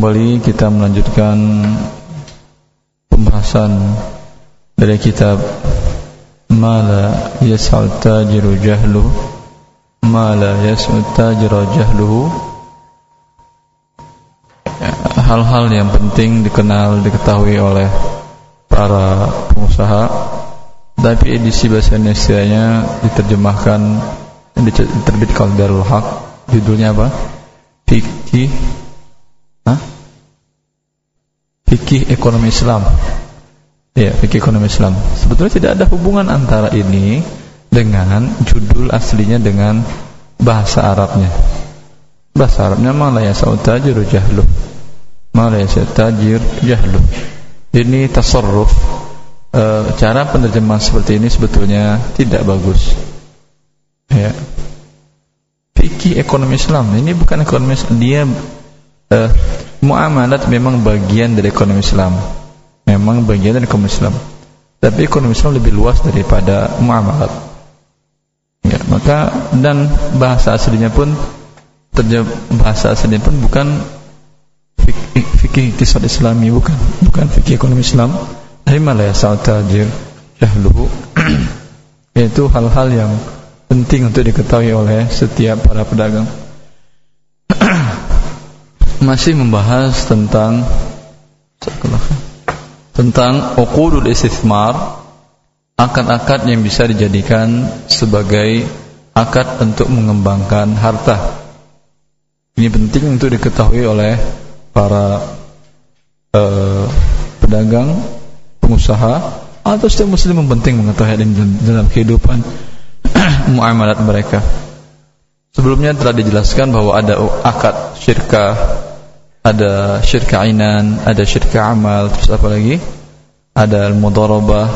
Kembali kita melanjutkan pembahasan dari kitab Mala yas'al tajiru jahlu Mala yas'al tajiru jahluhu Hal-hal yang penting dikenal, diketahui oleh para pengusaha Tapi edisi bahasa Indonesia diterjemahkan Diterbitkan Darul Haq Judulnya apa? Fikih Hah? Fikih ekonomi Islam. Ya, fikih ekonomi Islam. Sebetulnya tidak ada hubungan antara ini dengan judul aslinya dengan bahasa Arabnya. Bahasa Arabnya malah ya jahlu. Malah ya tajir jahlu. Ini tasarruf e, cara penerjemahan seperti ini sebetulnya tidak bagus. Ya. Fikih ekonomi Islam ini bukan ekonomi Islam, dia uh, muamalat memang bagian dari ekonomi Islam. Memang bagian dari ekonomi Islam. Tapi ekonomi Islam lebih luas daripada muamalat. Ya, maka dan bahasa aslinya pun terjemah bahasa aslinya pun bukan fikih fikih iktisad Islami bukan, bukan fikih ekonomi Islam. Dari malah ya tajir jahluhu yaitu hal-hal yang penting untuk diketahui oleh setiap para pedagang masih membahas tentang tentang uqudul istithmar akad-akad yang bisa dijadikan sebagai akad untuk mengembangkan harta. Ini penting untuk diketahui oleh para uh, pedagang, pengusaha atau setiap muslim yang penting mengetahui ini dalam kehidupan muamalat mereka. Sebelumnya telah dijelaskan bahwa ada akad syirkah ada syirk ainan, ada syirk amal, terus apa lagi? Ada al-mudarabah.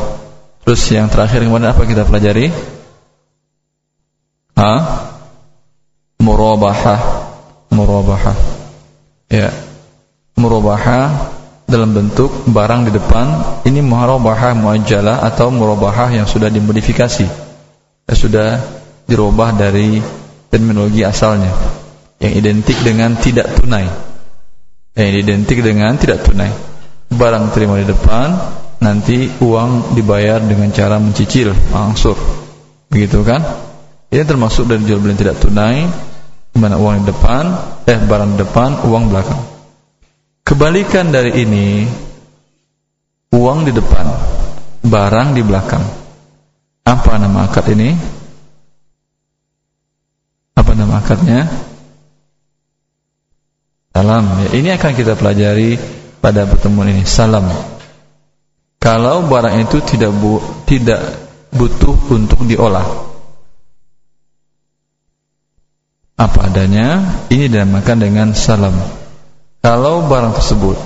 Terus yang terakhir kemudian apa kita pelajari? Ha? Murabahah. Murabahah. Ya. Murabahah dalam bentuk barang di depan ini murabahah muajjalah atau murabahah yang sudah dimodifikasi. Sudah dirubah dari terminologi asalnya yang identik dengan tidak tunai yang identik dengan tidak tunai. Barang terima di depan, nanti uang dibayar dengan cara mencicil, angsur. Begitu kan? Ini termasuk dari jual beli tidak tunai, mana uang di depan, eh barang di depan, uang belakang. Kebalikan dari ini, uang di depan, barang di belakang. Apa nama akad ini? Apa nama akadnya? Salam. Ya, ini akan kita pelajari pada pertemuan ini. Salam. Kalau barang itu tidak bu, tidak butuh untuk diolah. Apa adanya, ini dinamakan dengan salam. Kalau barang tersebut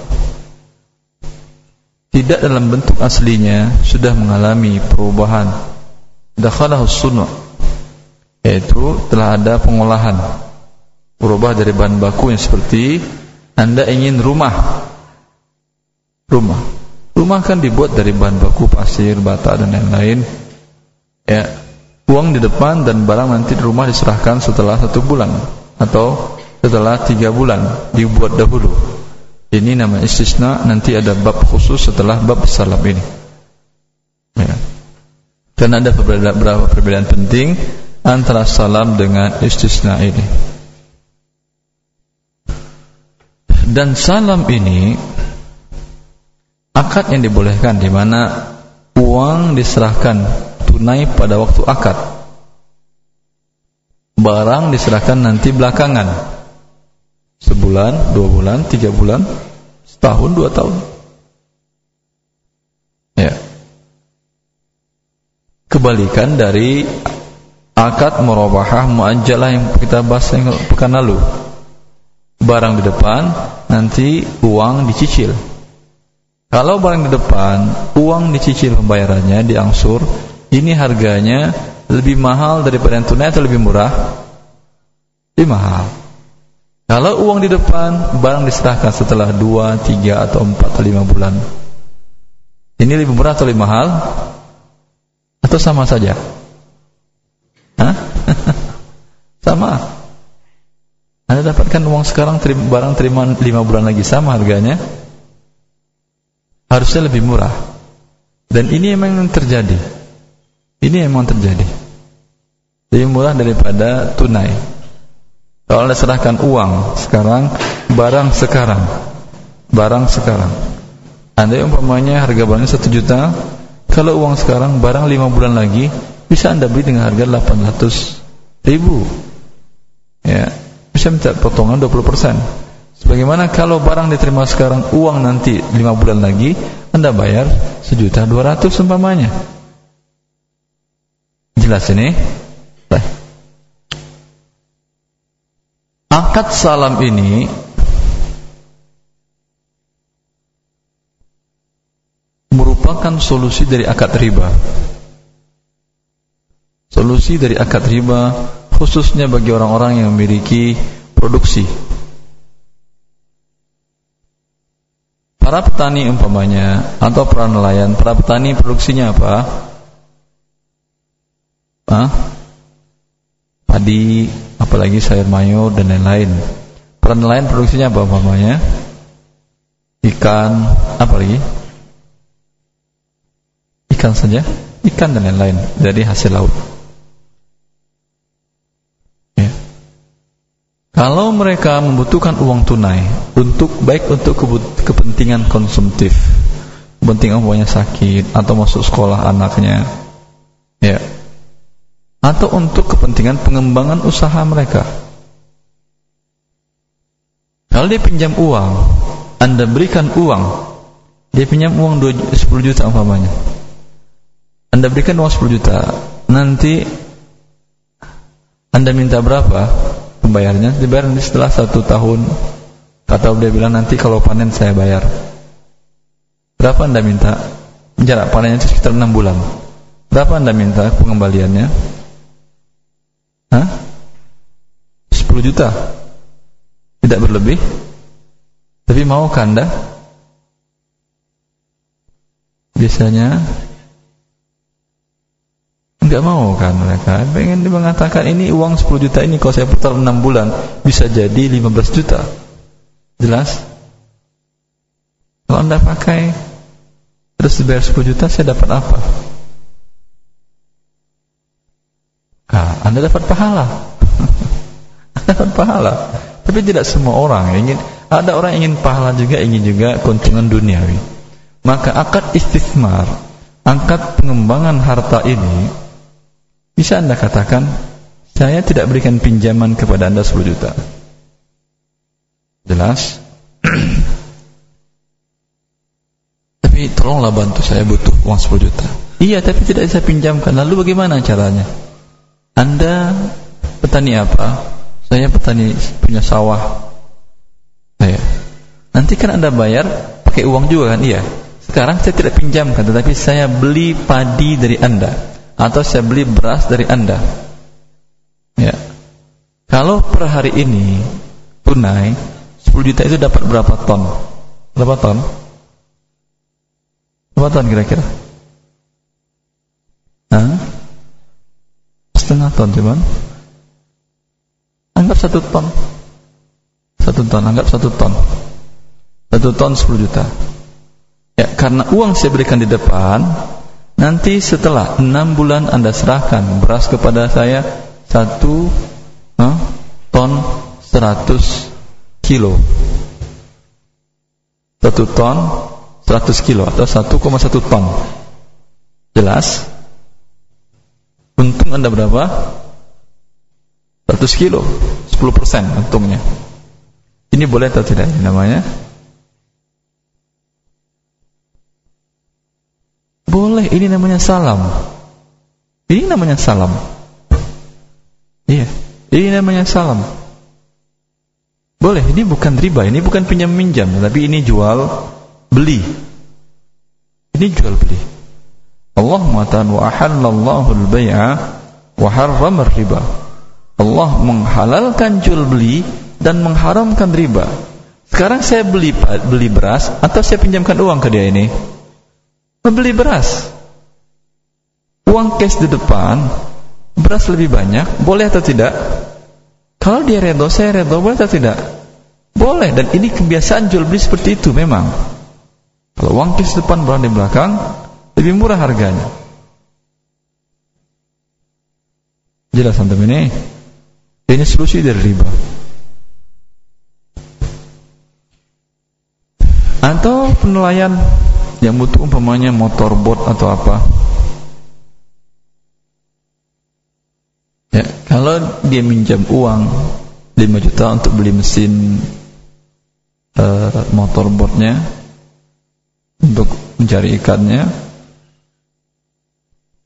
tidak dalam bentuk aslinya sudah mengalami perubahan dakhalahu sunnah yaitu telah ada pengolahan berubah dari bahan baku yang seperti Anda ingin rumah. Rumah. Rumah kan dibuat dari bahan baku pasir, bata dan lain-lain. Ya, uang di depan dan barang nanti di rumah diserahkan setelah satu bulan atau setelah tiga bulan dibuat dahulu. Ini nama istisna nanti ada bab khusus setelah bab salam ini. Ya. Dan ada beberapa perbedaan penting antara salam dengan istisna ini. Dan salam ini akad yang dibolehkan di mana uang diserahkan tunai pada waktu akad. Barang diserahkan nanti belakangan. Sebulan, dua bulan, tiga bulan, setahun, dua tahun. Ya. Kebalikan dari akad murabahah muajjalah yang kita bahas pekan lalu barang di depan, nanti uang dicicil. Kalau barang di depan, uang dicicil pembayarannya diangsur, ini harganya lebih mahal daripada yang tunai atau lebih murah? Lebih mahal. Kalau uang di depan, barang diserahkan setelah 2, 3 atau 4 atau 5 bulan. Ini lebih murah atau lebih mahal? Atau sama saja? Hah? sama. Anda dapatkan uang sekarang terima, barang terima lima bulan lagi sama harganya. Harusnya lebih murah. Dan ini memang yang terjadi. Ini memang terjadi. Lebih murah daripada tunai. Kalau anda serahkan uang sekarang barang sekarang. Barang sekarang. Anda umpamanya harga barangnya satu juta. Kalau uang sekarang barang lima bulan lagi bisa anda beli dengan harga 800 ribu minta potongan 20%. Sebagaimana kalau barang diterima sekarang, uang nanti 5 bulan lagi, Anda bayar sejuta dua ratus umpamanya. Jelas ini? Baik. Akad salam ini merupakan solusi dari akad riba. Solusi dari akad riba khususnya bagi orang-orang yang memiliki produksi. Para petani umpamanya atau para nelayan, para petani produksinya apa? Hah? Padi, apalagi sayur mayur dan lain-lain. Para nelayan produksinya apa umpamanya? Ikan, apa lagi? Ikan saja, ikan dan lain-lain dari hasil laut. Kalau mereka membutuhkan uang tunai untuk baik untuk kepentingan konsumtif, kepentingan uangnya sakit atau masuk sekolah anaknya, ya, atau untuk kepentingan pengembangan usaha mereka. Kalau dia pinjam uang, Anda berikan uang, dia pinjam uang 10 juta umpamanya. Anda berikan uang 10 juta, nanti Anda minta berapa? Pembayarannya dibayar setelah satu tahun. Atau dia bilang nanti kalau panen saya bayar. Berapa anda minta? Jarak panennya itu sekitar 6 bulan. Berapa anda minta pengembaliannya? Hah? 10 juta? Tidak berlebih? Tapi mau anda? Biasanya Enggak mau kan mereka. Pengen mengatakan ini uang 10 juta ini kalau saya putar 6 bulan bisa jadi 15 juta. Jelas? Kalau anda pakai terus dibayar 10 juta saya dapat apa? Ah, anda dapat pahala. Anda dapat pahala. Tapi tidak semua orang ingin ada orang ingin pahala juga ingin juga keuntungan duniawi. Maka akad istismar akad pengembangan harta ini bisa anda katakan Saya tidak berikan pinjaman kepada anda 10 juta. Jelas? Tapi tolonglah bantu saya butuh uang 10 juta. Iya tapi tidak saya pinjamkan. Lalu bagaimana caranya? Anda petani apa? Saya petani punya sawah. Saya. Nanti kan anda bayar pakai uang juga kan? Iya. Sekarang saya tidak pinjamkan Tetapi saya beli padi dari anda atau saya beli beras dari Anda. Ya. Kalau per hari ini tunai 10 juta itu dapat berapa ton? Berapa ton? Berapa ton kira-kira? Hah? Setengah ton cuman. Anggap satu ton. Satu ton, anggap satu ton. Satu ton 10 juta. Ya, karena uang saya berikan di depan, Nanti setelah enam bulan anda serahkan beras kepada saya satu huh, ton seratus kilo. Satu ton seratus kilo atau satu koma satu ton. Jelas? Untung anda berapa? Seratus kilo, sepuluh persen untungnya. Ini boleh atau tidak? Namanya Boleh, ini namanya salam. Ini namanya salam. Iya, ini namanya salam. Boleh, ini bukan riba, ini bukan pinjam minjam, tapi ini jual beli. Ini jual beli. Allah mengatakan wa ahallallahu al-bai'a wa harrama riba Allah menghalalkan jual beli dan mengharamkan riba. Sekarang saya beli beli beras atau saya pinjamkan uang ke dia ini? Membeli beras. Uang cash di depan, beras lebih banyak, boleh atau tidak? Kalau dia redo, saya redo, boleh atau tidak? Boleh, dan ini kebiasaan jual beli seperti itu memang. Kalau uang kis depan, barang di belakang, lebih murah harganya. Jelas antum ini? Ini solusi dari riba. Atau penilaian yang butuh umpamanya motor bot atau apa. Ya, kalau dia minjam uang 5 juta untuk beli mesin uh, motor botnya untuk mencari ikannya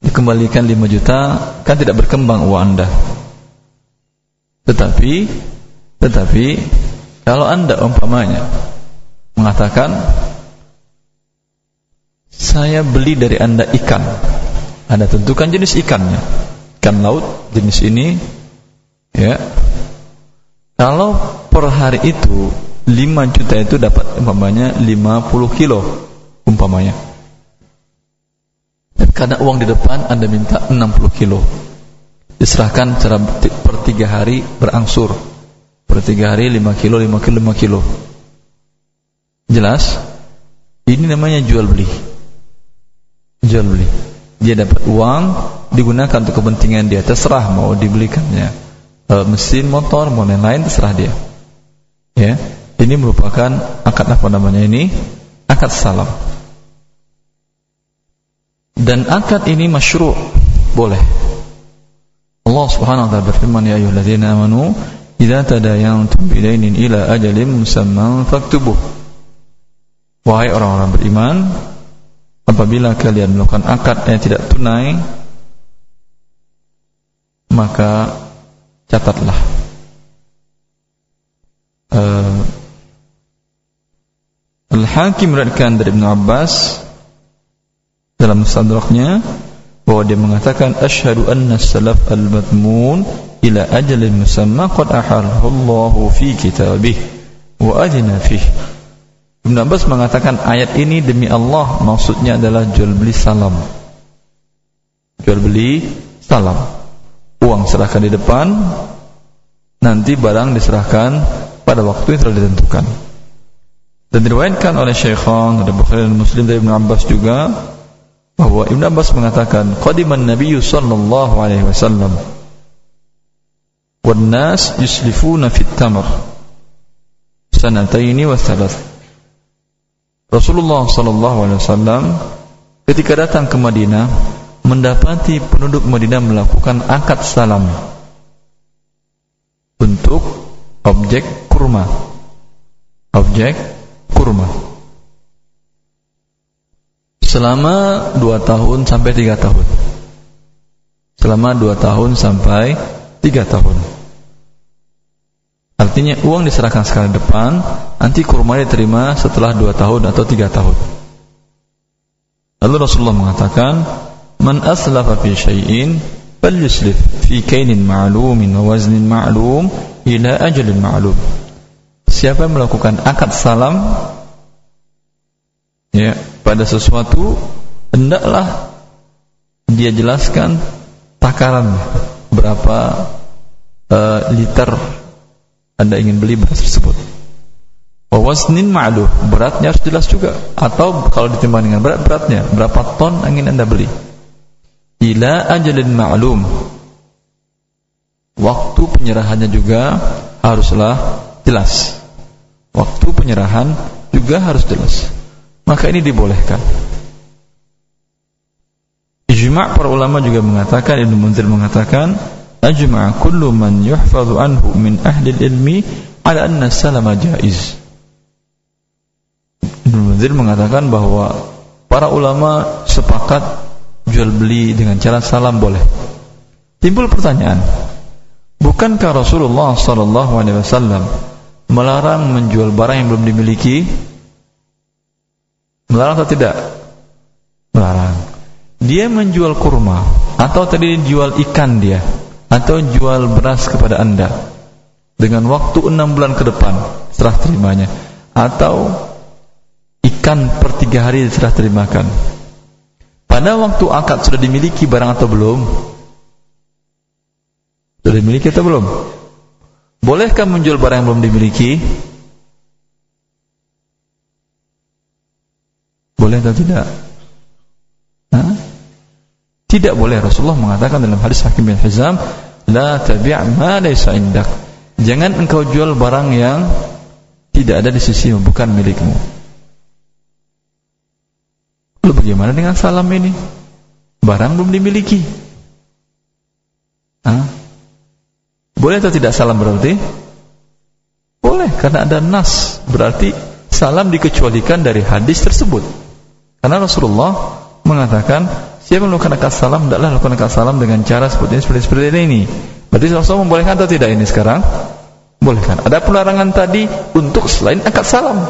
dikembalikan 5 juta kan tidak berkembang uang anda. Tetapi tetapi kalau anda umpamanya mengatakan saya beli dari anda ikan. Anda tentukan jenis ikannya. Ikan laut jenis ini ya. Kalau per hari itu 5 juta itu dapat umpamanya 50 kilo umpamanya. Karena uang di depan anda minta 60 kilo. Diserahkan secara per tiga hari berangsur. Per tiga hari 5 kilo 5 kilo 5 kilo. Jelas? Ini namanya jual beli jual beli dia dapat uang digunakan untuk kepentingan dia terserah mau dibelikannya e, mesin motor mau lain-lain terserah dia. Ya ini merupakan akad apa namanya ini? Akad salam. Dan akad ini masyru' boleh. Allah Subhanahu wa taala berfirman ya ayyuhalladzina amanu idza tadayantum bidainin ila ajalin musamman faktubuh. Wahai orang-orang beriman apabila kalian melakukan akad yang tidak tunai maka catatlah. Uh, Al-Hakim meriwayatkan dari Ibn Abbas dalam mustadraknya bahwa dia mengatakan asyhadu anna salaf al-madmun ila ajalin musamma qad ahallahu Allah fi kitabih wa adina fihi Ibn Abbas mengatakan ayat ini demi Allah maksudnya adalah jual beli salam. Jual beli salam. Uang serahkan di depan, nanti barang diserahkan pada waktu yang telah ditentukan. Dan diriwayatkan oleh Syekhan dari Bukhari dan Muslim dari Ibn Abbas juga bahwa Ibn Abbas mengatakan qadiman Nabi sallallahu alaihi wasallam wan nas yuslifuna fit tamr sanataini wa thalath Rasulullah wasallam ketika datang ke Madinah mendapati penduduk Madinah melakukan akad salam untuk objek kurma. Objek kurma. Selama dua tahun sampai tiga tahun. Selama dua tahun sampai tiga tahun. Artinya uang diserahkan sekali depan, nanti kurma diterima setelah dua tahun atau tiga tahun. Lalu Rasulullah mengatakan, "Man aslafa fi syai'in falyuslif fi kainin ma'lumin wa waznin ma'lum ila ajalin ma'lum." Siapa yang melakukan akad salam ya pada sesuatu hendaklah dia jelaskan takaran berapa uh, liter anda ingin beli beras tersebut. Wawasnin ma'luh, beratnya harus jelas juga. Atau kalau ditimbang dengan berat beratnya, berapa ton ingin Anda beli? Ila ajalin ma'lum. Waktu penyerahannya juga haruslah jelas. Waktu penyerahan juga harus jelas. Maka ini dibolehkan. Ijma' para ulama juga mengatakan Ibnu Munzir mengatakan ajma'a kullu man yuhfadhu anhu min ahli ilmi ala anna salama jaiz Ibn Munzir mengatakan bahwa para ulama sepakat jual beli dengan cara salam boleh. Timbul pertanyaan bukankah Rasulullah sallallahu alaihi wasallam melarang menjual barang yang belum dimiliki? Melarang atau tidak? Melarang. Dia menjual kurma atau tadi jual ikan dia atau jual beras kepada anda dengan waktu enam bulan ke depan serah terimanya atau ikan per tiga hari serah terimakan pada waktu akad sudah dimiliki barang atau belum sudah dimiliki atau belum Bolehkah menjual barang yang belum dimiliki? Boleh atau tidak? Hah? Tidak boleh Rasulullah mengatakan dalam hadis Hakim bin Hizam, "La tabi' ma laysa indak." Jangan engkau jual barang yang tidak ada di sisimu, bukan milikmu. Lalu bagaimana dengan salam ini? Barang belum dimiliki. Hah? Boleh atau tidak salam berarti? Boleh, karena ada nas. Berarti salam dikecualikan dari hadis tersebut. Karena Rasulullah mengatakan Siapa melakukan akad salam, tidaklah lakukan akad salam dengan cara seperti ini, seperti, seperti ini. Berarti Rasulullah membolehkan atau tidak ini sekarang? Bolehkan. Ada pelarangan tadi untuk selain akad salam.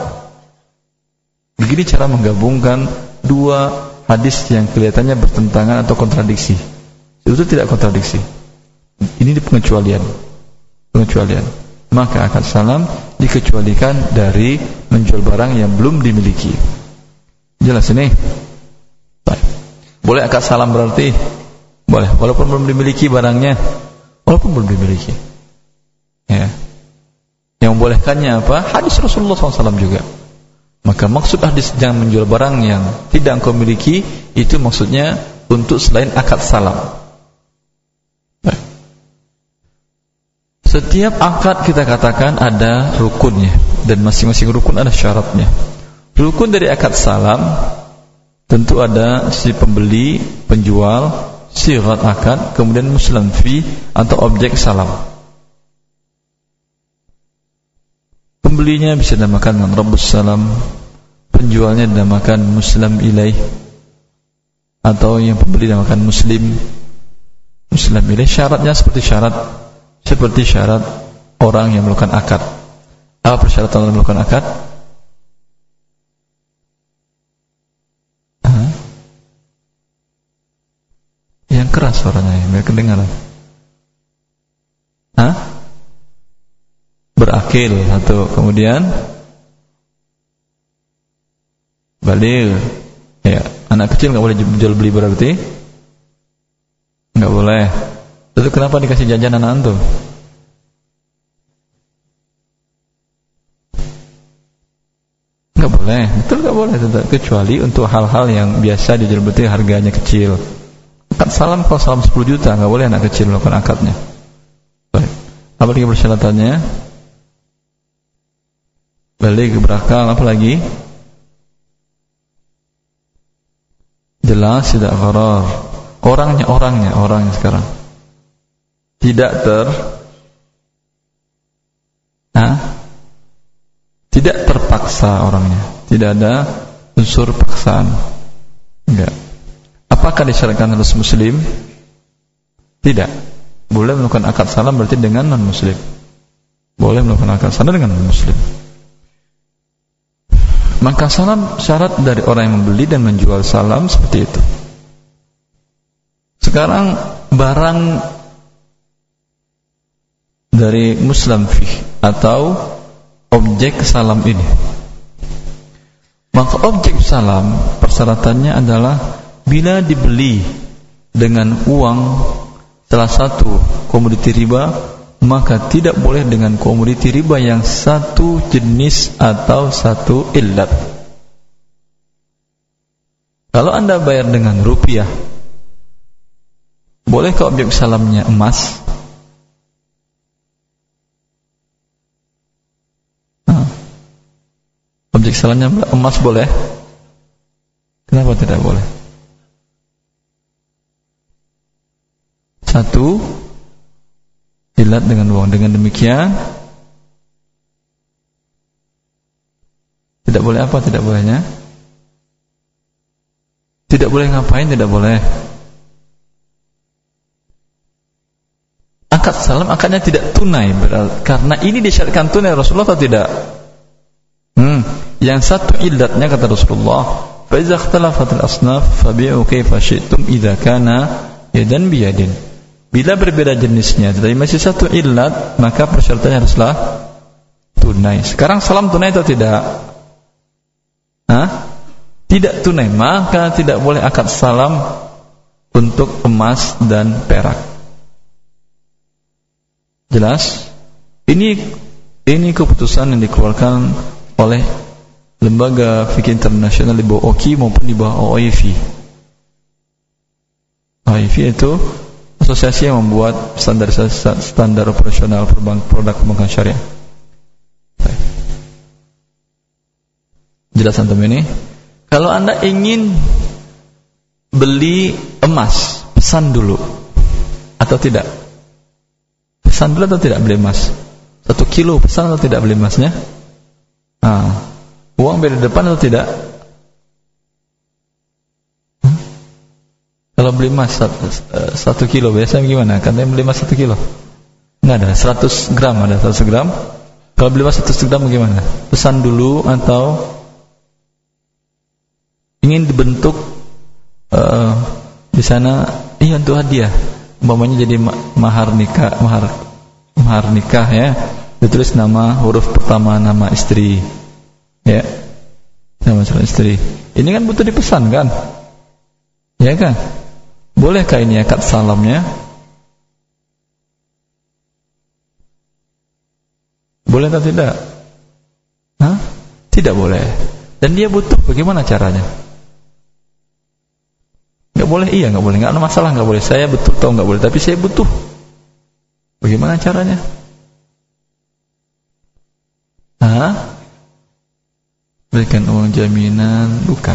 Begini cara menggabungkan dua hadis yang kelihatannya bertentangan atau kontradiksi. Itu tidak kontradiksi. Ini pengecualian. Pengecualian. Maka akad salam dikecualikan dari menjual barang yang belum dimiliki. Jelas ini? Boleh akad salam berarti? Boleh, walaupun belum dimiliki barangnya. Walaupun belum dimiliki. Ya. Yang membolehkannya apa? Hadis Rasulullah SAW juga. Maka maksud hadis jangan menjual barang yang tidak engkau miliki itu maksudnya untuk selain akad salam. Baik. Setiap akad kita katakan ada rukunnya dan masing-masing rukun ada syaratnya. Rukun dari akad salam tentu ada si pembeli, penjual, sirat akad, kemudian muslim fi atau objek salam. Pembelinya bisa dinamakan Rabbus Salam, penjualnya dinamakan Muslim ilaih atau yang pembeli dinamakan Muslim Muslim ilaih. Syaratnya seperti syarat seperti syarat orang yang melakukan akad. Apa persyaratan orang melakukan akad? Yang keras suaranya, biar kedengaran. Hah? Berakil atau kemudian balik. Ya, anak kecil nggak boleh jual beli berarti? Nggak boleh. Lalu kenapa dikasih jajan anak antum? Boleh, betul nggak boleh tetap kecuali untuk hal-hal yang biasa dijual beli harganya kecil. Akad salam kalau salam 10 juta nggak boleh anak kecil melakukan akadnya. Baik. Apa lagi persyaratannya? Balik berakal apa lagi? Jelas tidak gharar. Orangnya orangnya orangnya sekarang. Tidak ter Nah, tidak terpaksa orangnya. Tidak ada unsur paksaan. Enggak. Apakah disyaratkan harus muslim? Tidak. Boleh melakukan akad salam berarti dengan non muslim. Boleh melakukan akad salam dengan non muslim. Maka salam syarat dari orang yang membeli dan menjual salam seperti itu. Sekarang barang dari muslim fih atau objek salam ini. Maka objek salam persyaratannya adalah bila dibeli dengan uang salah satu komoditi riba maka tidak boleh dengan komoditi riba yang satu jenis atau satu illat. Kalau anda bayar dengan rupiah bolehkah objek salamnya emas objek salamnya emas boleh? Kenapa tidak boleh? Satu Ilat dengan uang. Dengan demikian Tidak boleh apa? Tidak bolehnya. Tidak boleh ngapain? Tidak boleh. Akad salam akadnya tidak tunai. Karena ini disyaratkan tunai. Rasulullah atau tidak hmm. Yang satu ilatnya kata Rasulullah Faiza ikhtalafatil asnaf Fabi'u kaifa syi'tum Iza kana yadan biyadin Bila berbeda jenisnya tetapi masih satu ilat, maka persyaratannya haruslah tunai. Sekarang salam tunai atau tidak? Hah? Tidak tunai, maka tidak boleh akad salam untuk emas dan perak. Jelas? Ini ini keputusan yang dikeluarkan oleh lembaga fikih internasional di bawah OKI maupun di bawah OIV. OIV itu asosiasi yang membuat standar standar operasional produk perbankan syariah. Jelas antum ini? Kalau Anda ingin beli emas, pesan dulu atau tidak? Pesan dulu atau tidak beli emas? Satu kilo pesan atau tidak beli emasnya? Nah, uang beda depan atau tidak? Kalau beli emas satu, eh, satu kilo biasanya gimana? Katanya beli emas satu kilo? Enggak ada, 100 gram ada 100 gram. Kalau beli emas 100 gram bagaimana? Pesan dulu atau ingin dibentuk uh, di sana iya untuk hadiah. Umpamanya jadi mahar nikah, mahar mahar nikah ya. Ditulis nama huruf pertama nama istri. Ya. Nama istri. Ini kan butuh dipesan kan? Ya kan? Bolehkah ini akad salamnya? Boleh atau tidak? Hah? Tidak boleh. Dan dia butuh, bagaimana caranya? Gak boleh, iya gak boleh. Gak ada masalah, gak boleh. Saya betul tahu gak boleh, tapi saya butuh. Bagaimana caranya? Hah? Berikan uang jaminan, bukan.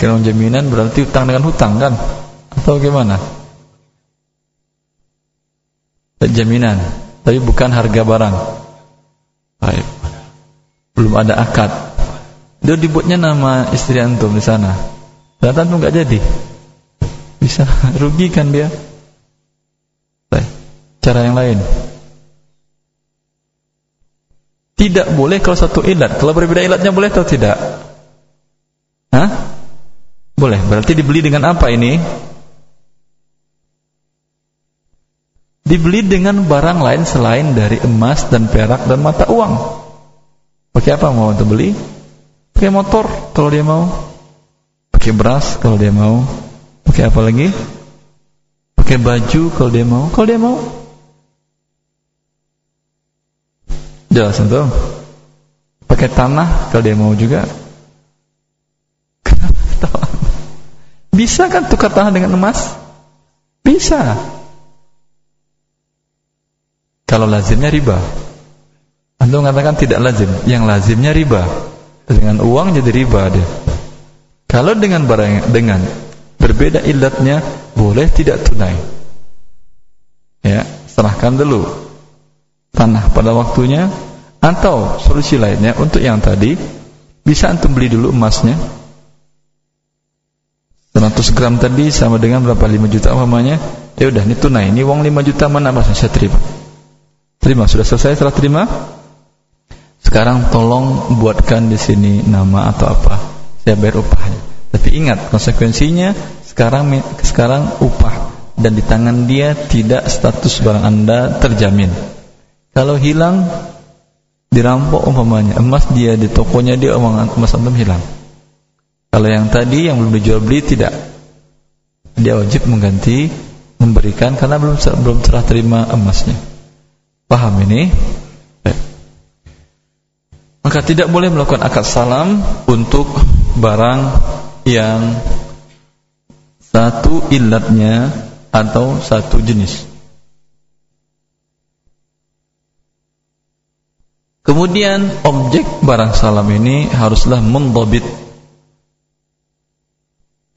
Kalau jaminan berarti hutang dengan hutang kan? Atau bagaimana? Jaminan, tapi bukan harga barang. Baik. Belum ada akad. Dia dibuatnya nama istri antum di sana. Ternyata antum nggak jadi. Bisa rugi kan dia? Baik. Cara yang lain. Tidak boleh kalau satu ilat. Kalau berbeda ilatnya boleh atau tidak? Hah? Boleh. Berarti dibeli dengan apa ini? Dibeli dengan barang lain selain dari emas dan perak dan mata uang. Pakai apa mau untuk beli? Pakai motor kalau dia mau. Pakai beras kalau dia mau. Pakai apa lagi? Pakai baju kalau dia mau. Kalau dia mau. Jelas itu. Pakai tanah kalau dia mau juga. Bisa kan tukar tanah dengan emas? Bisa. Kalau lazimnya riba. Anda mengatakan tidak lazim. Yang lazimnya riba. Dengan uang jadi riba dia. Kalau dengan barang dengan berbeda ilatnya boleh tidak tunai. Ya, serahkan dulu tanah pada waktunya atau solusi lainnya untuk yang tadi bisa antum beli dulu emasnya. 100 gram tadi sama dengan berapa? 5 juta umpamanya. Ya udah ini tunai. Ini uang 5 juta mana mas saya terima. Terima. Sudah selesai setelah terima? Sekarang tolong buatkan di sini nama atau apa. Saya bayar upahnya. Tapi ingat konsekuensinya sekarang sekarang upah. Dan di tangan dia tidak status barang anda terjamin. Kalau hilang dirampok umpamanya emas dia di tokonya dia uang emas antum hilang kalau yang tadi yang belum dijual beli tidak, dia wajib mengganti, memberikan karena belum belum serah terima emasnya. Paham ini? Baik. Maka tidak boleh melakukan akad salam untuk barang yang satu ilatnya atau satu jenis. Kemudian objek barang salam ini haruslah mendobit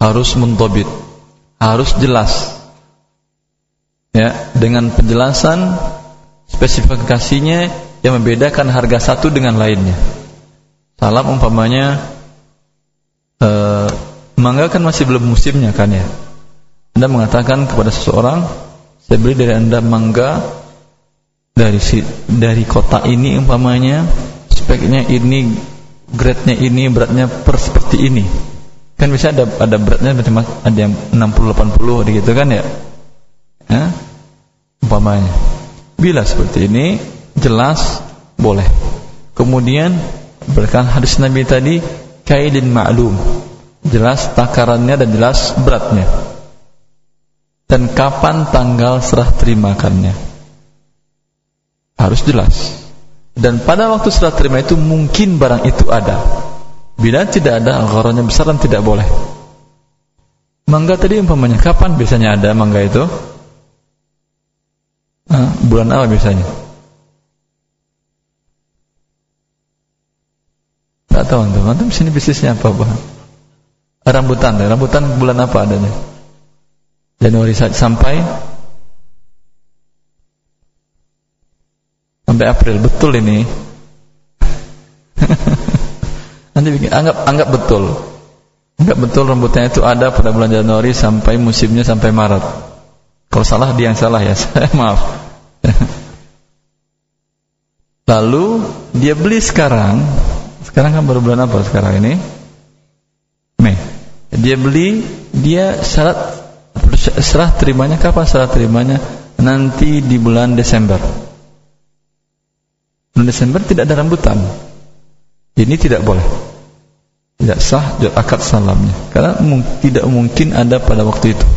harus mendobit harus jelas. Ya dengan penjelasan spesifikasinya yang membedakan harga satu dengan lainnya. Salam umpamanya eh, mangga kan masih belum musimnya kan ya? Anda mengatakan kepada seseorang saya beli dari anda mangga dari si, dari kota ini umpamanya speknya ini grade-nya ini beratnya per seperti ini Kan bisa ada ada beratnya macam ada yang 60 80 gitu kan ya. Hah? Umpamanya. Bila seperti ini jelas boleh. Kemudian berkan hadis Nabi tadi kaidin ma'lum. Jelas takarannya dan jelas beratnya. Dan kapan tanggal serah terimakannya. Harus jelas. Dan pada waktu serah terima itu mungkin barang itu ada. Bila tidak ada, gharanya besar dan tidak boleh. Mangga tadi umpamanya kapan biasanya ada mangga itu? Nah, bulan apa biasanya? Tak tahu antum. Antum sini bisnisnya apa, Bang? Rambutan, rambutan bulan apa adanya? Januari sampai sampai April. Betul ini. Nanti bikin anggap anggap betul. Anggap betul rambutnya itu ada pada bulan Januari sampai musimnya sampai Maret. Kalau salah dia yang salah ya. Saya maaf. Lalu dia beli sekarang. Sekarang kan baru bulan apa sekarang ini? Mei. Dia beli dia syarat serah terimanya kapan serah terimanya? Nanti di bulan Desember bulan Desember tidak ada rambutan. Ini tidak boleh. Tidak sah akad salamnya. Karena tidak mungkin ada pada waktu itu.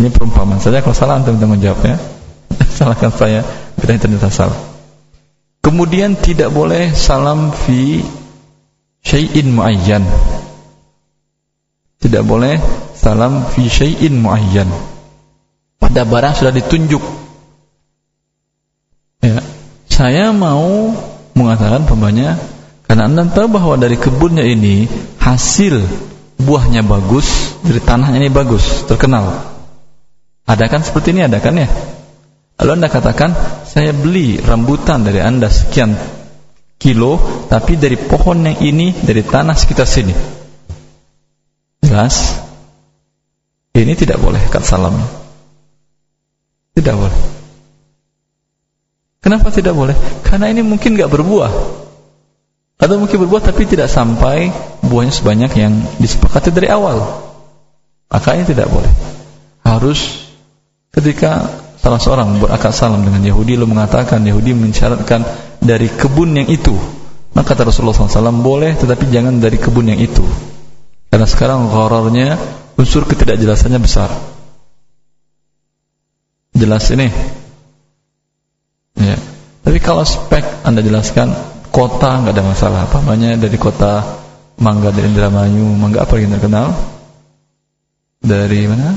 Ini perumpamaan saja. Kalau salah antum tanggung jawab ya. Salahkan saya. Bila ternyata salah kemudian tidak boleh salam fi syai'in muayyan. Tidak boleh salam fi syai'in muayyan. Pada barang sudah ditunjuk. Ya saya mau mengatakan pembanya karena anda tahu bahwa dari kebunnya ini hasil buahnya bagus dari tanahnya ini bagus terkenal. Ada kan seperti ini ada kan ya? Lalu anda katakan saya beli rambutan dari anda sekian kilo tapi dari pohon yang ini dari tanah sekitar sini. Jelas? Ini tidak boleh kat salam tidak boleh Kenapa tidak boleh? Karena ini mungkin nggak berbuah. Atau mungkin berbuah tapi tidak sampai buahnya sebanyak yang disepakati dari awal. Maka ini tidak boleh. Harus ketika salah seorang berakad salam dengan Yahudi lalu mengatakan Yahudi mensyaratkan dari kebun yang itu. Maka kata Rasulullah SAW boleh tetapi jangan dari kebun yang itu. Karena sekarang horornya unsur ketidakjelasannya besar. Jelas ini Ya. Tapi kalau spek Anda jelaskan kota nggak ada masalah. Apa namanya dari kota Mangga dari Indramayu, Mangga apa yang terkenal? Dari mana?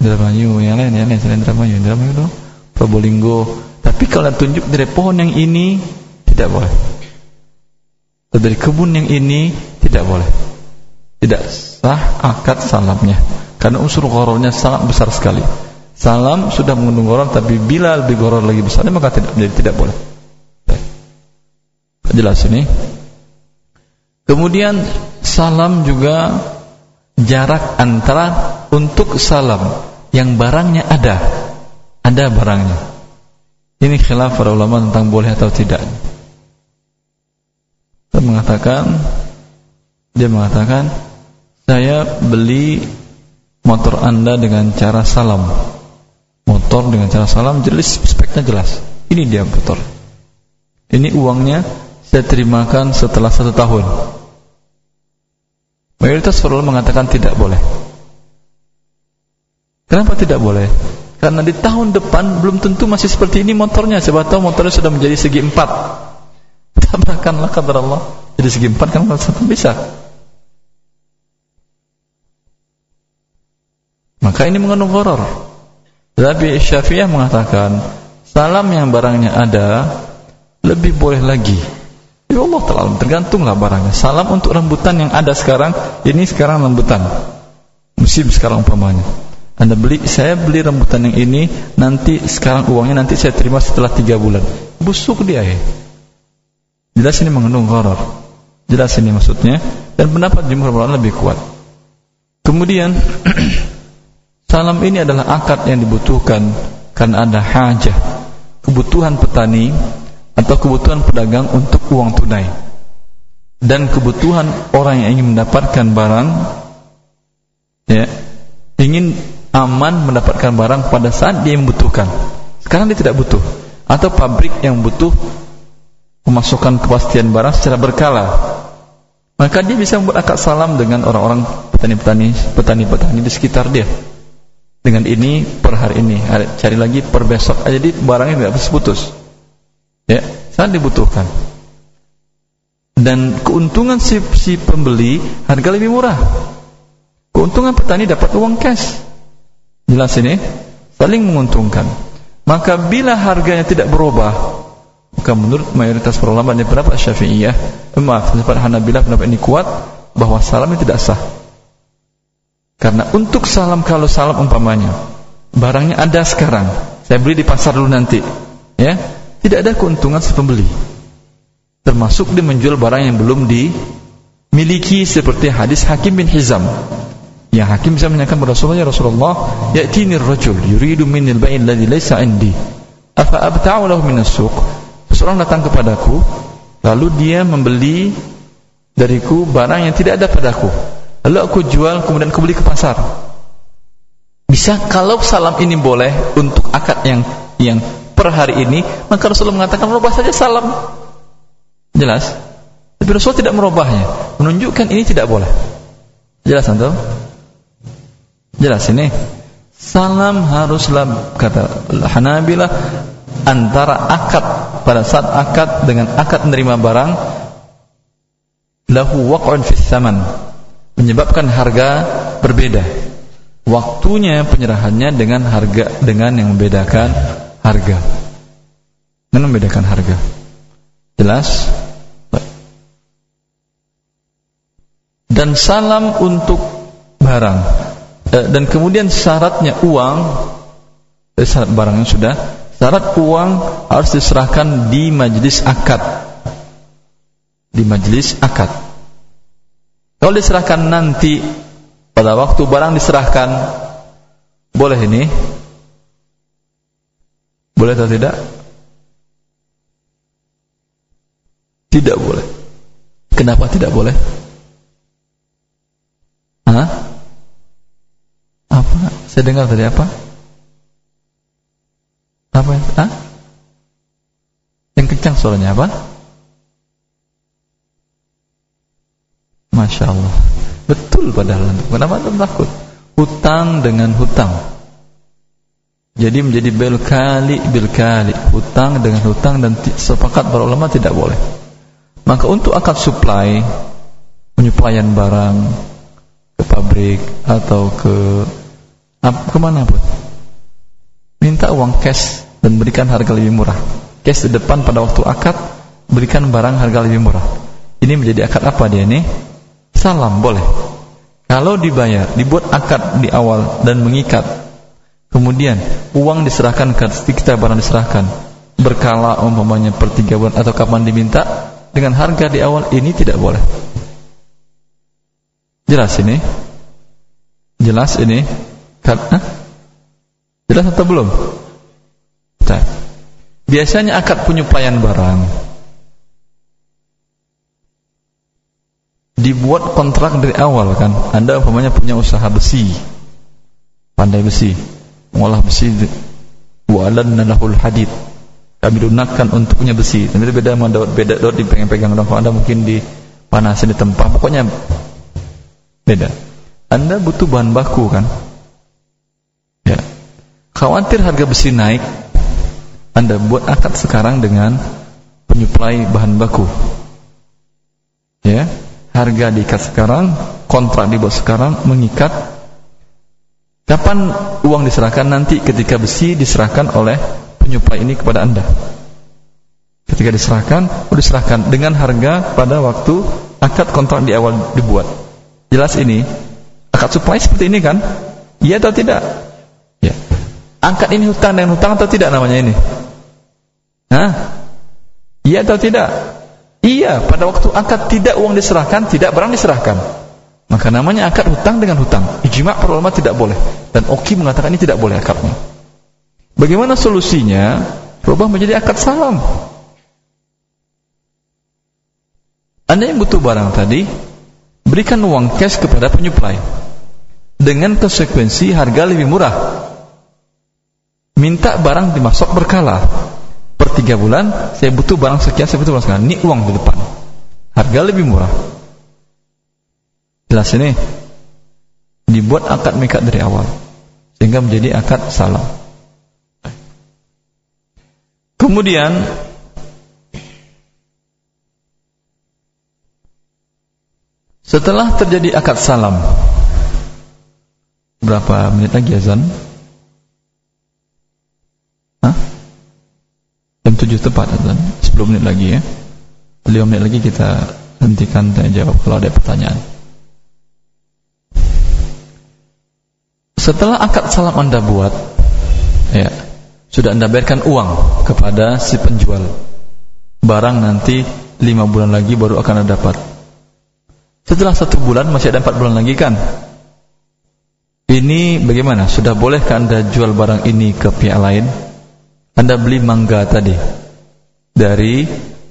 Indramayu, yang lain yang lain selain Indramayu, Indramayu itu Probolinggo. Tapi kalau tunjuk dari pohon yang ini tidak boleh. Dari kebun yang ini tidak boleh. Tidak sah akad salamnya karena unsur ghorornya sangat besar sekali. Salam sudah mengandung goror tapi bila lebih goror lagi besar maka tidak menjadi tidak boleh. Jelas ini. Kemudian salam juga jarak antara untuk salam yang barangnya ada. Ada barangnya. Ini khilaf para ulama tentang boleh atau tidak. Dia mengatakan dia mengatakan saya beli motor Anda dengan cara salam motor dengan cara salam jelas speknya jelas. Ini dia motor. Ini uangnya saya terimakan setelah satu tahun. Mayoritas para mengatakan tidak boleh. Kenapa tidak boleh? Karena di tahun depan belum tentu masih seperti ini motornya. Siapa tahu motornya sudah menjadi segi empat. Tabrakanlah kata Allah. Jadi segi empat kan bisa. Maka ini mengandung horor tapi Syafi'iyah mengatakan salam yang barangnya ada lebih boleh lagi. Ya Allah telah tergantunglah barangnya. Salam untuk rambutan yang ada sekarang, ini sekarang rambutan. Musim sekarang umpamanya. Anda beli, saya beli rambutan yang ini, nanti sekarang uangnya nanti saya terima setelah tiga bulan. Busuk dia ya. Jelas ini mengandung horor. Jelas ini maksudnya. Dan pendapat jumhur ulama lebih kuat. Kemudian Salam ini adalah akad yang dibutuhkan karena ada hajah, kebutuhan petani atau kebutuhan pedagang untuk uang tunai. Dan kebutuhan orang yang ingin mendapatkan barang ya ingin aman mendapatkan barang pada saat dia membutuhkan. Sekarang dia tidak butuh. Atau pabrik yang butuh memasukkan kepastian barang secara berkala. Maka dia bisa membuat akad salam dengan orang-orang petani-petani petani-petani di sekitar dia dengan ini per hari ini. Cari lagi per besok. Jadi barangnya tidak putus-putus ya sangat dibutuhkan. Dan keuntungan si, si pembeli harga lebih murah. Keuntungan petani dapat uang cash. Jelas ini? Saling menguntungkan. Maka bila harganya tidak berubah maka menurut mayoritas para ulama ini pendapat syafi'iyah maaf pendapat Hanabilah pendapat ini kuat bahwa salam ini tidak sah karena untuk salam kalau salam umpamanya barangnya ada sekarang, saya beli di pasar dulu nanti, ya tidak ada keuntungan si pembeli. Termasuk dia menjual barang yang belum dimiliki seperti hadis Hakim bin Hizam. Yang Hakim bisa menanyakan kepada Rasulullah, ya Rasulullah, ya'tini ar-rajul yuridu minni al-bai' alladhi laysa 'indi. Afa abta'u lahu as-suq? Seseorang datang kepadaku, lalu dia membeli dariku barang yang tidak ada padaku. Lalu aku jual kemudian aku beli ke pasar. Bisa kalau salam ini boleh untuk akad yang yang per hari ini, maka Rasulullah mengatakan merubah saja salam. Jelas? Tapi Rasul tidak merubahnya, menunjukkan ini tidak boleh. Jelas antum? Jelas ini. Salam haruslah kata Hanabilah antara akad pada saat akad dengan akad menerima barang lahu waq'un fis menyebabkan harga berbeda. Waktunya penyerahannya dengan harga dengan yang membedakan harga. Dengan membedakan harga. Jelas? Dan salam untuk barang. Eh, dan kemudian syaratnya uang eh, syarat barangnya sudah syarat uang harus diserahkan di majelis akad di majelis akad kalau diserahkan nanti pada waktu barang diserahkan boleh ini? Boleh atau tidak? Tidak boleh. Kenapa tidak boleh? Hah? Apa? Saya dengar tadi apa? Apa? Hah? Yang kencang suaranya apa? Masya Allah. Betul padahal. Kenapa anda takut? Hutang dengan hutang. Jadi menjadi bil kali bil kali. Hutang dengan hutang Dan sepakat para ulama tidak boleh. Maka untuk akad supply Penyuplayan barang Ke pabrik Atau ke Ke mana pun. Minta uang cash Dan berikan harga lebih murah. Cash di depan pada waktu akad Berikan barang harga lebih murah. Ini menjadi akad apa dia nih salam boleh. Kalau dibayar, dibuat akad di awal dan mengikat. Kemudian uang diserahkan ke kita barang diserahkan berkala umpamanya per tiga bulan atau kapan diminta dengan harga di awal ini tidak boleh. Jelas ini? Jelas ini? Karena jelas atau belum? Biasanya akad penyuplaian barang dibuat kontrak dari awal kan? Anda umpamanya punya usaha besi. Pandai besi. Mengolah besi walan lahul hadid. Kami lunakan untuk punya besi. Tapi beda sama daud beda daud dipegang-pegang. Dong anda mungkin di panas di tempat pokoknya beda. Anda butuh bahan baku kan? Ya. Khawatir harga besi naik anda buat akad sekarang dengan penyuplai bahan baku. Ya harga diikat sekarang, kontrak dibuat sekarang, mengikat. Kapan uang diserahkan nanti ketika besi diserahkan oleh penyuplai ini kepada Anda. Ketika diserahkan, oh diserahkan dengan harga pada waktu akad kontrak di awal dibuat. Jelas ini, akad supply seperti ini kan? Iya atau tidak? Ya. Angkat ini hutang dan hutang atau tidak namanya ini? Hah? Iya atau tidak? Iya, pada waktu akad tidak uang diserahkan, tidak barang diserahkan. Maka namanya akad hutang dengan hutang. Ijma' para ulama tidak boleh. Dan Oki mengatakan ini tidak boleh akadnya. Bagaimana solusinya? Berubah menjadi akad salam. Anda yang butuh barang tadi, berikan uang cash kepada penyuplai. Dengan konsekuensi harga lebih murah. Minta barang dimasuk berkala per tiga bulan saya butuh barang sekian saya butuh barang sekian ini uang di depan harga lebih murah jelas ini dibuat akad mikat dari awal sehingga menjadi akad salam. Kemudian setelah terjadi akad salam berapa menit lagi azan? Hah? Jam 7 tepat azan, 10 menit lagi ya. 5 menit lagi kita hentikan tanya jawab kalau ada pertanyaan. Setelah akad salam Anda buat, ya, sudah Anda bayarkan uang kepada si penjual. Barang nanti lima bulan lagi baru akan Anda dapat. Setelah satu bulan masih ada empat bulan lagi kan? Ini bagaimana? Sudah bolehkah Anda jual barang ini ke pihak lain? Anda beli mangga tadi dari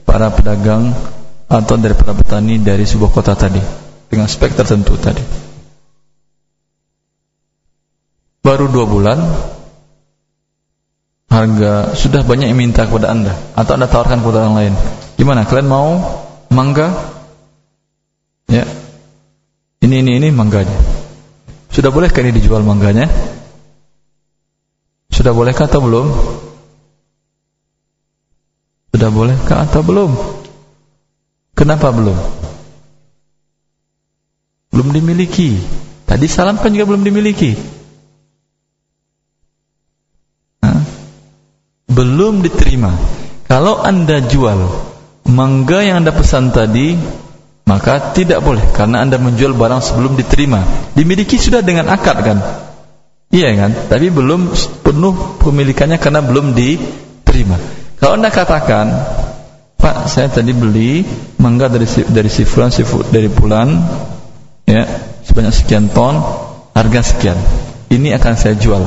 para pedagang atau dari para petani dari sebuah kota tadi dengan spek tertentu tadi. baru dua bulan harga sudah banyak yang minta kepada anda atau anda tawarkan kepada orang lain. Gimana? Kalian mau mangga? Ya. Ini ini ini mangganya. Sudah bolehkah ini dijual mangganya? Sudah bolehkah atau belum sudah bolehkah atau belum kenapa belum belum dimiliki tadi salam kan juga belum dimiliki belum diterima. Kalau Anda jual mangga yang Anda pesan tadi, maka tidak boleh karena Anda menjual barang sebelum diterima. Dimiliki sudah dengan akad kan? Iya kan? Tapi belum penuh pemilikannya karena belum diterima. Kalau Anda katakan, "Pak, saya tadi beli mangga dari dari si fulan, si dari bulan ya, sebanyak sekian ton, harga sekian. Ini akan saya jual.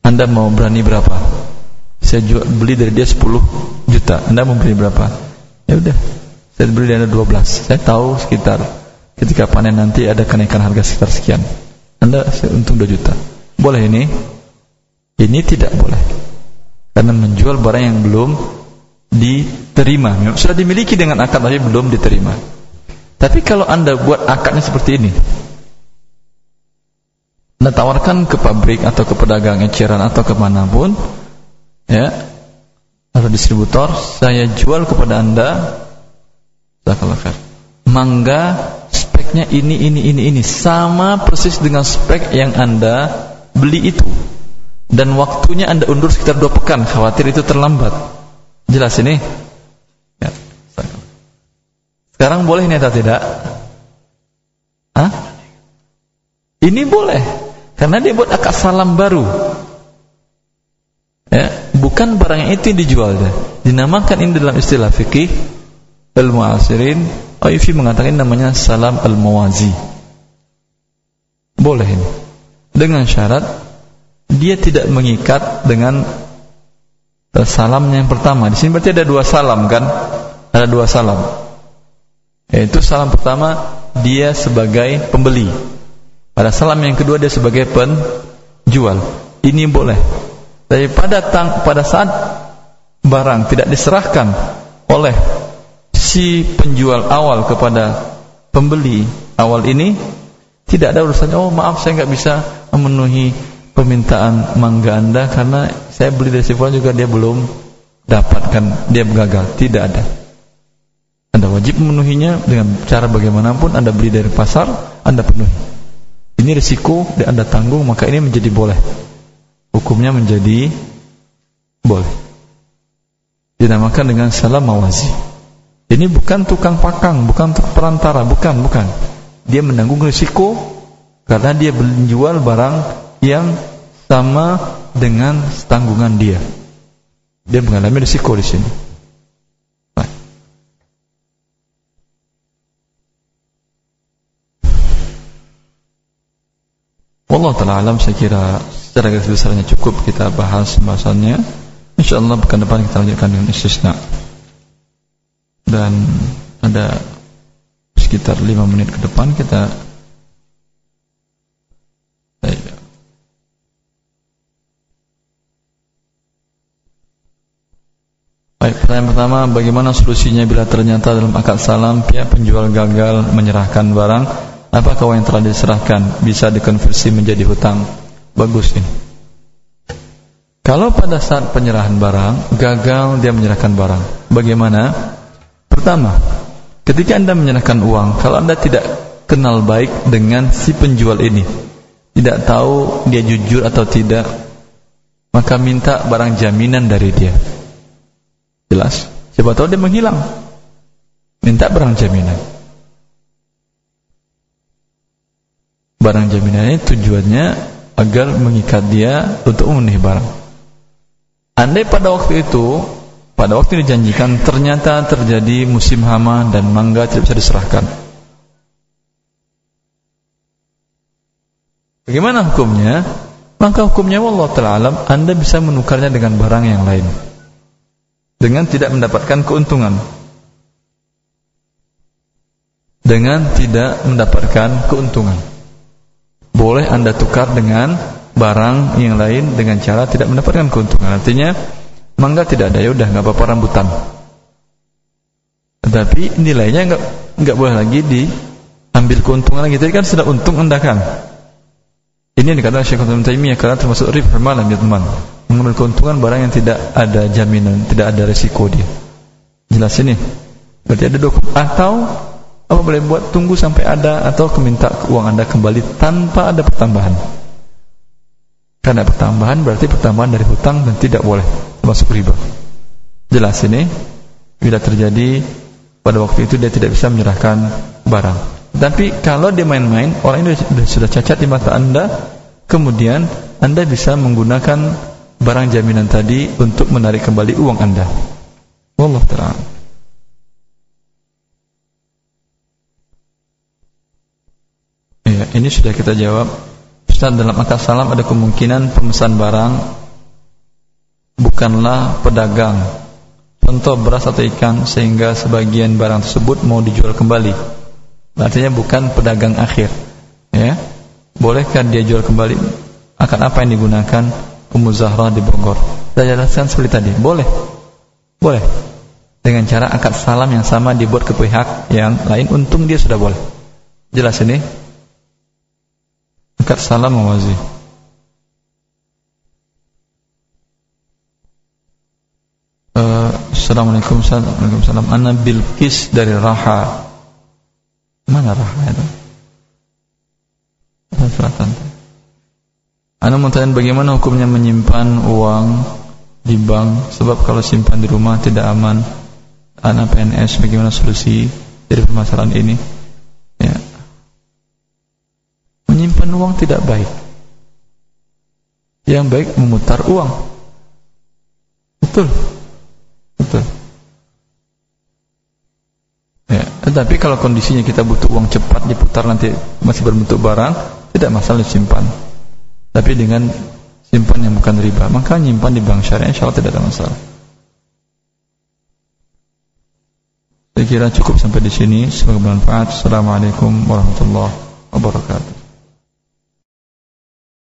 Anda mau berani berapa?" saya jual, beli dari dia 10 juta anda mau beli berapa ya udah saya beli dari anda 12 saya tahu sekitar ketika panen nanti ada kenaikan harga sekitar sekian anda untung 2 juta boleh ini ini tidak boleh karena menjual barang yang belum diterima. Sudah dimiliki dengan akad tapi belum diterima. Tapi kalau anda buat akadnya seperti ini anda tawarkan ke pabrik atau ke pedagang eceran atau ke mana pun ya atau distributor saya jual kepada anda mangga speknya ini ini ini ini. Sama persis dengan spek yang anda beli itu dan waktunya anda undur sekitar dua pekan. Khawatir itu terlambat. Jelas ini? Ya. sekarang boleh ini atau tidak? Hah? ini boleh. Karena dia buat akad salam baru. Ya, bukan barang yang itu yang dijual dinamakan ini dalam istilah fikih al-mu'asirin. Aifi mengatakan namanya salam al-mawazi boleh ini. Dengan syarat dia tidak mengikat dengan salamnya yang pertama. Di sini berarti ada dua salam kan? Ada dua salam. Yaitu salam pertama dia sebagai pembeli. Pada salam yang kedua dia sebagai penjual. Ini boleh. Tapi pada tang, pada saat barang tidak diserahkan oleh si penjual awal kepada pembeli awal ini tidak ada urusannya. Oh maaf saya nggak bisa memenuhi permintaan mangga anda karena saya beli dari si juga dia belum dapatkan dia gagal tidak ada anda wajib memenuhinya dengan cara bagaimanapun anda beli dari pasar anda penuhi ini risiko dan anda tanggung maka ini menjadi boleh hukumnya menjadi boleh. Dinamakan dengan salam mawazi. Ini bukan tukang pakang, bukan perantara, bukan, bukan. Dia menanggung risiko karena dia menjual barang yang sama dengan tanggungan dia. Dia mengalami risiko di sini. Allah alam saya kira secara garis besarnya cukup kita bahas pembahasannya insyaallah pekan depan kita lanjutkan dengan istisna dan ada sekitar 5 menit ke depan kita Baik, pertanyaan pertama, bagaimana solusinya bila ternyata dalam akad salam pihak penjual gagal menyerahkan barang? Apakah uang yang telah diserahkan bisa dikonversi menjadi hutang? bagus ini. Kalau pada saat penyerahan barang gagal dia menyerahkan barang, bagaimana? Pertama, ketika Anda menyerahkan uang, kalau Anda tidak kenal baik dengan si penjual ini, tidak tahu dia jujur atau tidak, maka minta barang jaminan dari dia. Jelas? Siapa tahu dia menghilang. Minta barang jaminan. Barang jaminan ini tujuannya agar mengikat dia untuk memenuhi barang. Andai pada waktu itu, pada waktu dijanjikan ternyata terjadi musim hama dan mangga tidak bisa diserahkan. Bagaimana hukumnya? Maka hukumnya Allah Ta'ala Anda bisa menukarnya dengan barang yang lain Dengan tidak mendapatkan keuntungan. Dengan tidak mendapatkan keuntungan. Boleh Anda tukar dengan barang yang lain Dengan cara tidak mendapatkan keuntungan. Artinya Mangga tidak ada, ya udah nggak apa-apa rambutan. Tapi nilainya nggak nggak boleh lagi diambil keuntungan lagi. Jadi kan sudah untung Anda kan? Ini yang dikatakan Syekh Ibnu Taimiyah karena termasuk rib malam ya teman. Mengambil keuntungan barang yang tidak ada jaminan, tidak ada resiko dia. Jelas ini. Berarti ada dokumen atau apa boleh buat tunggu sampai ada atau keminta uang Anda kembali tanpa ada pertambahan. Karena pertambahan berarti pertambahan dari hutang dan tidak boleh masuk riba. Jelas ini bila terjadi pada waktu itu dia tidak bisa menyerahkan barang. Tapi kalau dia main-main, orang ini sudah cacat di mata Anda, kemudian Anda bisa menggunakan barang jaminan tadi untuk menarik kembali uang Anda. Wallah ta'ala. Ya, ini sudah kita jawab. Ustaz dalam akad salam ada kemungkinan pemesan barang bukanlah pedagang. Contoh beras atau ikan sehingga sebagian barang tersebut mau dijual kembali Artinya bukan pedagang akhir. Ya. Bolehkah dia jual kembali? Akan apa yang digunakan Ummu Zahra di Bogor? Saya jelaskan seperti tadi. Boleh. Boleh. Dengan cara akad salam yang sama dibuat ke pihak yang lain untung dia sudah boleh. Jelas ini? Akad salam mawazi. Uh, Assalamualaikum Assalamualaikum Ana Bilqis dari Raha Mana rahma itu? Selatan. Anda mau tanya bagaimana hukumnya menyimpan uang di bank sebab kalau simpan di rumah tidak aman. Anak PNS bagaimana solusi dari permasalahan ini? Ya. Menyimpan uang tidak baik. Yang baik memutar uang. Betul. Betul. Ya, tetapi kalau kondisinya kita butuh uang cepat diputar nanti masih berbentuk barang, tidak masalah disimpan. Tapi dengan simpan yang bukan riba, maka nyimpan di bank syariah insya Allah tidak ada masalah. Saya kira cukup sampai di sini. Semoga bermanfaat. Assalamualaikum warahmatullahi wabarakatuh.